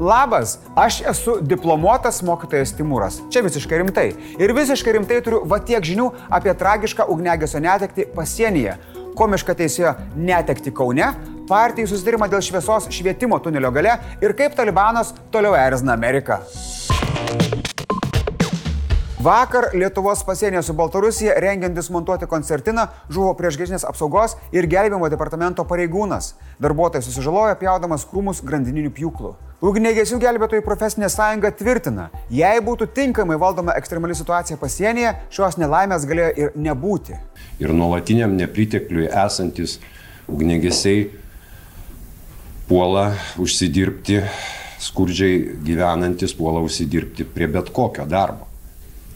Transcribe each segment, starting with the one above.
Labas, aš esu diplomuotas mokytojas Timūras. Čia visiškai rimtai. Ir visiškai rimtai turiu va tiek žinių apie tragišką ugnegesio netekti pasienyje. Komišką teisėjo netekti Kaune, partijų susitarimą dėl šviesos švietimo tunelio gale ir kaip Talibanas toliau erzina Ameriką. Vakar Lietuvos pasienyje su Baltarusija rengiantis montuoti koncertiną žuvo priešgaisrinės apsaugos ir gelbėjimo departamento pareigūnas. Darbuotojas susižalojo pjaudamas krūmus grandininių pjūklų. Ugnėgesių gelbėtojų profesinė sąjunga tvirtina, jei būtų tinkamai valdoma ekstremali situacija pasienyje, šios nelaimės galėjo ir nebūti. Ir nuolatiniam nepritekliui esantis ugnėgesiai puola užsidirbti, skurdžiai gyvenantis puola užsidirbti prie bet kokio darbo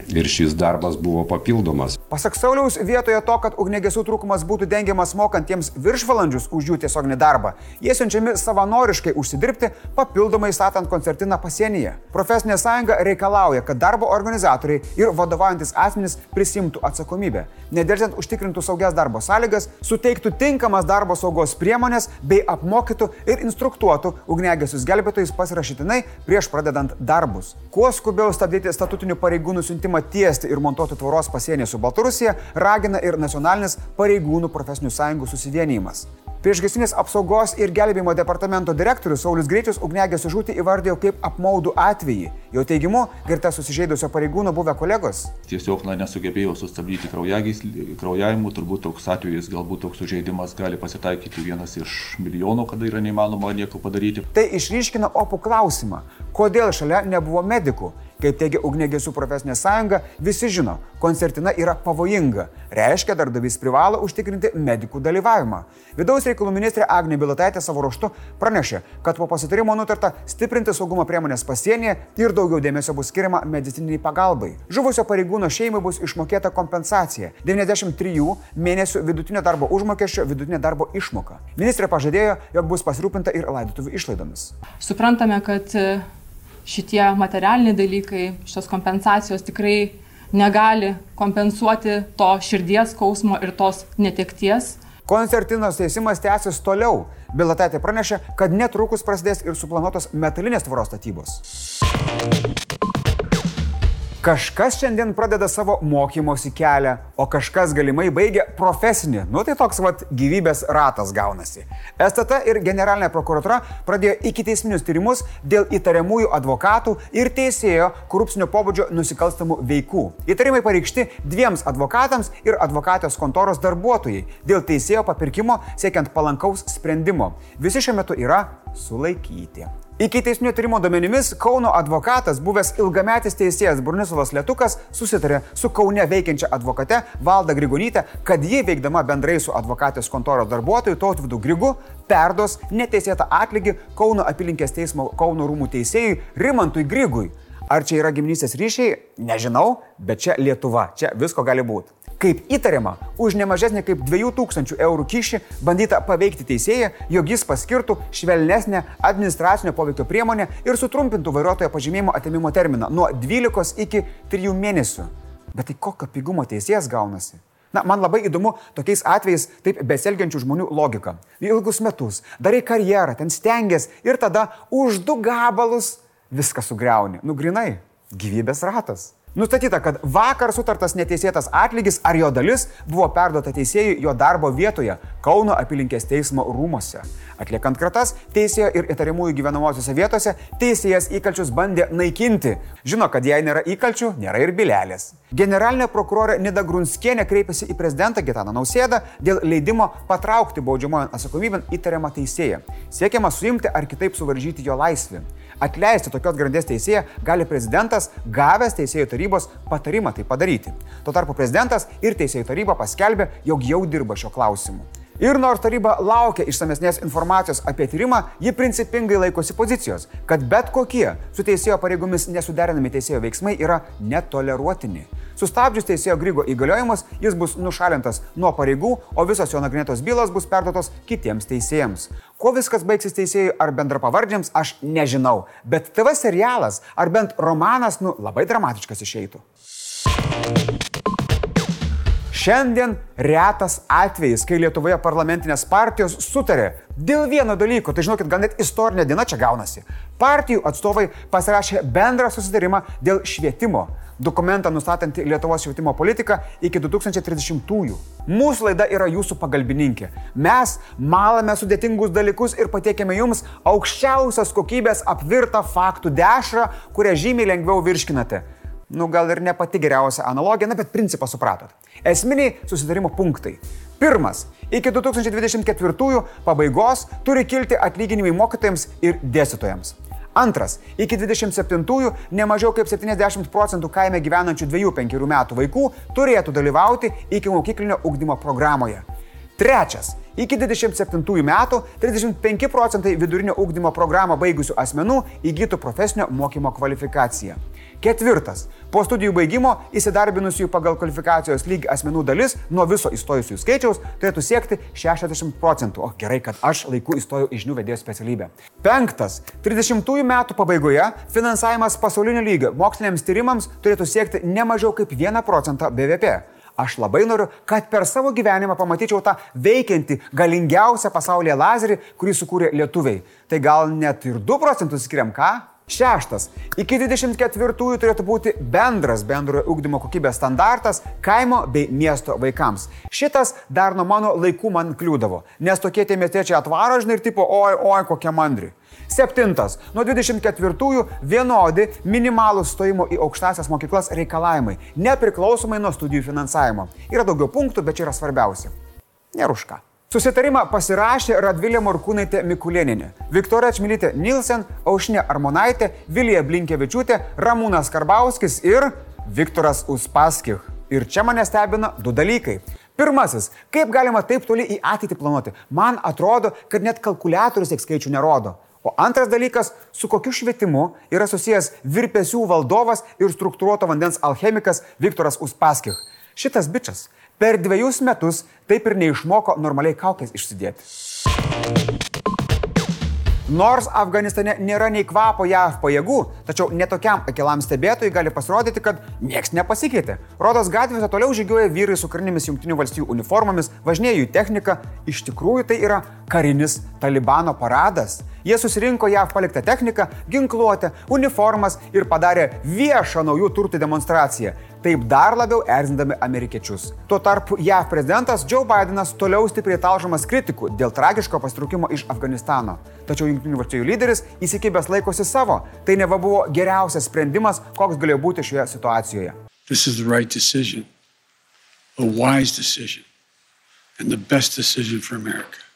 ir šis darbas buvo papildomas. Pasak Sauliaus, vietoje to, kad ugnegesių trūkumas būtų dengiamas mokantiems viršvalandžius už jų tiesioginį darbą, jie siunčiami savanoriškai užsidirbti, papildomai statant koncertiną pasienyje. Profesinė sąjunga reikalauja, kad darbo organizatoriai ir vadovaujantis asmenys prisimtų atsakomybę, nedėlsiant užtikrintų saugias darbo sąlygas, suteiktų tinkamas darbo saugos priemonės bei apmokytų ir instruktuotų ugnegesius gelbėtojus pasirašytinai prieš pradedant darbus. Kuo skubiau stabdyti statutinių pareigūnų siuntimą tiesti ir montuoti tvoros pasienyje su Baltarusija ragina ir nacionalinis pareigūnų profesinių sąjungų susivienijimas. Priešgesinės apsaugos ir gelbėjimo departamento direktorius Saulis Greičius ugnegės žūti įvardėjo kaip apmaudų atvejį. Jo teigimu, girta susižeidusio pareigūno buvę kolegos. Tiesiog na, nesugebėjo sustabdyti kraujavimų, turbūt toks atvejis, galbūt toks sužeidimas gali pasitaikyti vienas iš milijonų, kada yra neįmanoma nieko padaryti. Tai išryškina opų klausimą, kodėl šalia nebuvo medikų Kaip teigia Ugnegesių profesinė sąjunga, visi žino, koncertina yra pavojinga. Reiškia, darbdavys privalo užtikrinti medikų dalyvavimą. Vidaus reikalų ministrė Agnė Bilotaitė savo ruoštu pranešė, kad po pasitarimo nutarta stiprinti saugumo priemonės pasienyje ir daugiau dėmesio bus skiriama medicininiai pagalbai. Žuvusio pareigūno šeimai bus išmokėta kompensacija - 93 mėnesių vidutinio darbo užmokesčio vidutinė darbo išmoka. Ministrė pažadėjo, jog bus pasirūpinta ir laidotuvių išlaidomis. Suprantame, kad šitie materialiniai dalykai, šios kompensacijos tikrai negali kompensuoti to širdies skausmo ir tos netekties. Koncertinos teisimas tęsis toliau. Bilatatė pranešė, kad netrukus prasidės ir suplanuotos metalinės tvoros statybos. Kažkas šiandien pradeda savo mokymosi kelią, o kažkas galimai baigia profesinį. Nu tai toks vat gyvybės ratas gaunasi. STT ir generalinė prokuratura pradėjo iki teisminius tyrimus dėl įtariamųjų advokatų ir teisėjo korupcinio pobūdžio nusikalstamų veikų. Įtarimai pareikšti dviems advokatams ir advokatės kontoros darbuotojai dėl teisėjo papirkimo siekiant palankaus sprendimo. Visi šiuo metu yra sulaikyti. Iki teisminio tyrimo duomenimis Kauno advokatas, buvęs ilgametis teisėjas Burnisovas Lietukas, susitarė su Kaune veikiančia advokate Valda Grigonytė, kad ji veikdama bendrai su advokatės kontoros darbuotoju Tautvidu Grigu perdos neteisėtą atlygį Kauno apylinkės teismo Kauno rūmų teisėjui Rimantui Grigui. Ar čia yra giminystės ryšiai? Nežinau, bet čia Lietuva, čia visko gali būti. Kaip įtariama, už nemažesnį kaip 2000 eurų kišį bandyta paveikti teisėją, jog jis paskirtų švelnesnę administracinio poveikio priemonę ir sutrumpintų vairuotojo pažymėjimo atimimo terminą nuo 12 iki 3 mėnesių. Bet tai kokio pigumo teisėjas gaunasi? Na, man labai įdomu tokiais atvejais taip beselgiančių žmonių logika. Ilgus metus darai karjerą, ten stengiasi ir tada už du gabalus viską sugriauni. Nugrinai, gyvybės ratas. Nustatyta, kad vakar sutartas neteisėtas atlygis ar jo dalis buvo perduota teisėjui jo darbo vietoje Kauno apylinkės teismo rūmose. Atliekant kratas, teisėjo ir įtariamųjų gyvenamosiose vietose teisėjas įkalčius bandė naikinti. Žino, kad jei nėra įkalčių, nėra ir bilelės. Generalinė prokurorė Nida Grunskienė kreipėsi į prezidentą Gitaną Nausėdą dėl leidimo patraukti baudžiamojo atsakomybę įtariamą teisėją. Siekiama suimti ar kitaip suvaržyti jo laisvę. Atleisti tokios grandies teisėją gali prezidentas, gavęs teisėjų tarybos patarimą tai padaryti. Tuo tarpu prezidentas ir teisėjų taryba paskelbė, jog jau dirba šio klausimu. Ir nors taryba laukia išsamesnės informacijos apie tyrimą, ji principingai laikosi pozicijos, kad bet kokie su teisėjo pareigomis nesuderinami teisėjo veiksmai yra netoleruotini. Sustabdžius teisėjo Grygo įgaliojimus, jis bus nušalintas nuo pareigų, o visos jo nagrinėtos bylos bus perdotos kitiems teisėjams. Kuo viskas baigsis teisėjui ar bendrapavardžiams, aš nežinau, bet TV serialas ar bent romanas, nu, labai dramatiškas išeitų. Šiandien retas atvejis, kai Lietuvoje parlamentinės partijos sutarė dėl vieno dalyko, tai žinokit, gal net istorinė diena čia gaunasi. Partijų atstovai pasirašė bendrą susitarimą dėl švietimo, dokumentą nustatantį Lietuvos švietimo politiką iki 2030-ųjų. Mūsų laida yra jūsų pagalbininkė. Mes malame sudėtingus dalykus ir patiekėme jums aukščiausios kokybės apvirtą faktų dešrą, kurią žymiai lengviau virškinate nu gal ir ne pati geriausia analogija, na bet principą supratot. Esminiai susidarimo punktai. Pirmas. Iki 2024 pabaigos turi kilti atlyginimai mokytojams ir dėstytojams. Antras. Iki 27-ųjų ne mažiau kaip 70 procentų kaime gyvenančių 2-5 metų vaikų turėtų dalyvauti iki mokyklinio ugdymo programoje. Trečias. Iki 27 metų 35 procentai vidurinio ugdymo programą baigusių asmenų įgytų profesinio mokymo kvalifikaciją. Ketvirtas. Po studijų baigimo įsidarbinusių pagal kvalifikacijos lygį asmenų dalis nuo viso įstojusių skaičiaus turėtų siekti 60 procentų. O gerai, kad aš laiku įstojau į žinių vedėjo specialybę. Penktas. 30 metų pabaigoje finansavimas pasaulinio lygio moksliniams tyrimams turėtų siekti ne mažiau kaip 1 procentą BVP. Aš labai noriu, kad per savo gyvenimą pamatyčiau tą veikiantį, galingiausią pasaulyje lazerį, kurį sukūrė lietuviai. Tai gal net ir 2 procentus skiriam ką? Šeštas. Iki 24-ųjų turėtų būti bendras bendrojo ugdymo kokybės standartas kaimo bei miesto vaikams. Šitas dar nuo mano laikų man kliūdavo, nes tokie tie miestiečiai atvaro, žinai, ir tipo, oi, oi, kokie mandri. Septintas. Nuo 24-ųjų vienodi minimalų stojimo į aukštasias mokyklas reikalavimai, nepriklausomai nuo studijų finansavimo. Yra daugiau punktų, bet čia yra svarbiausia. Neruška. Susitarimą pasirašė Radvilė Morkūnaitė Mikulėninė, Viktorija Čmilytė Nilsen, Aušinė Armonaitė, Vilija Blinkevičiūtė, Ramūnas Karbauskis ir Viktoras Uspaskich. Ir čia mane stebina du dalykai. Pirmasis, kaip galima taip toli į ateitį planuoti? Man atrodo, kad net kalkulatorius tiek skaičių nerodo. O antras dalykas, su kokiu švietimu yra susijęs virpesių valdovas ir struktūruoto vandens alchemikas Viktoras Uspaskich. Šitas bičias per dviejus metus taip ir neišmoko normaliai kaukės išsidėti. Nors Afganistane nėra nei kvapo JAV pajėgų, tačiau netokiam akilam stebėtojui gali pasirodyti, kad nieks nepasikeitė. Rodos gatvėse toliau žygiuoja vyrai su karinėmis jungtinių valstybių uniformomis, važinėja jų technika, iš tikrųjų tai yra karinis Talibano paradas. Jie susirinko JAV paliktą techniką, ginkluotę, uniformas ir padarė viešą naujų turtų demonstraciją. Taip dar labiau erzindami amerikiečius. Tuo tarpu JAV prezidentas Joe Bidenas toliau stipriai talžomas kritikų dėl tragiško pastraukimo iš Afganistano. Tačiau Junktinių valstybių lyderis įsikibęs laikosi savo. Tai neva buvo geriausias sprendimas, koks galėjo būti šioje situacijoje. Right decision, a wise decision, and the best decision for America.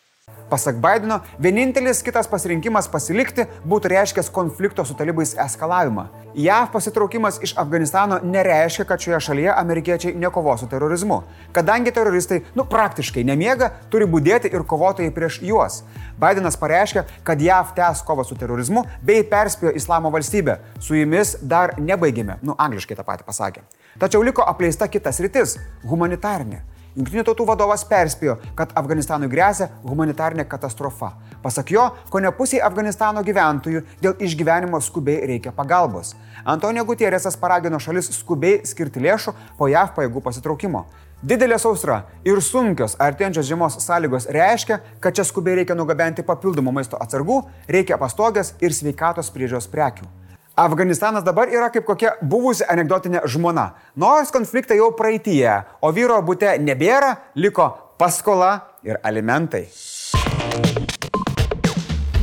Pasak Bideno, vienintelis kitas pasirinkimas pasilikti būtų reiškęs konflikto su talibais eskalavimą. JAV pasitraukimas iš Afganistano nereiškia, kad šioje šalyje amerikiečiai nekovo su terorizmu. Kadangi teroristai, nu praktiškai nemiega, turi būdėti ir kovotojai prieš juos. Bidenas pareiškė, kad JAV tęs kovą su terorizmu bei perspėjo Islamo valstybę. Su jumis dar nebaigėme, nu angliškai tą patį pasakė. Tačiau liko apleista kitas rytis - humanitarinė. Junktinių tautų vadovas perspėjo, kad Afganistanui grėsia humanitarinė katastrofa. Pasak jo, ko ne pusiai Afganistano gyventojų dėl išgyvenimo skubiai reikia pagalbos. Antonio Gutierrezas paragino šalis skubiai skirti lėšų po JAV pajėgų pasitraukimo. Didelė sausra ir sunkios artėjančios žiemos sąlygos reiškia, kad čia skubiai reikia nugabenti papildomų maisto atsargų, reikia pastogės ir sveikatos priežios prekių. Afganistanas dabar yra kaip kokia buvusi anegdotinė žmona. Nors konfliktai jau praeitie, o vyro būte nebėra, liko paskola ir alimentai.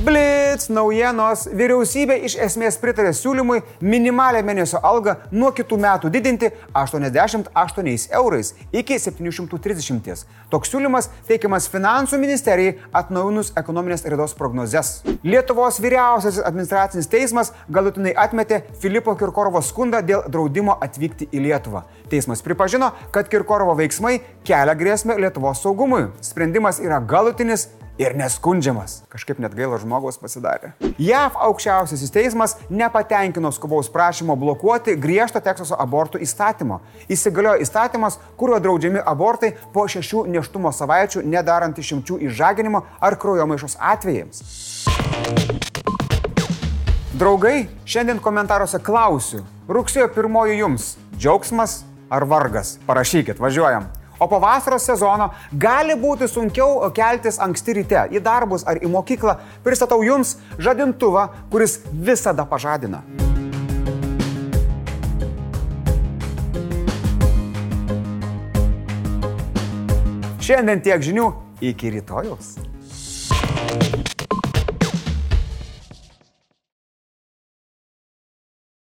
Blitz naujienos. Vyriausybė iš esmės pritarė siūlymui minimalę mėnesio algą nuo kitų metų didinti 88 eurais iki 730. Toks siūlymas teikiamas Finansų ministerijai atnaujinus ekonominės raidos prognozes. Lietuvos vyriausiasis administracinis teismas galutinai atmetė Filipo Kirkorovo skundą dėl draudimo atvykti į Lietuvą. Teismas pripažino, kad Kirkorovo veiksmai kelia grėsmę Lietuvos saugumui. Sprendimas yra galutinis ir neskundžiamas. Kažkaip net gaila žmogaus pasidarė. JAV aukščiausiasis teismas nepatenkino skubaus prašymo blokuoti griežto Teksaso abortų įstatymo. Įsigaliojo įstatymas, kuriuo draudžiami abortai po šešių neštumo savaičių nedarant išimčių išžaginimo ar kraujomaišos atvejams. Draugai, šiandien komentaruose klausiu, rugsėjo pirmoji jums - džiaugsmas ar vargas? Parašykit, važiuojam. O po vasaros sezono gali būti sunkiau keltis anksti ryte į darbus ar į mokyklą, pristatau jums žadintuvą, kuris visada pažadina. Šiandien tiek žinių, iki rytojus.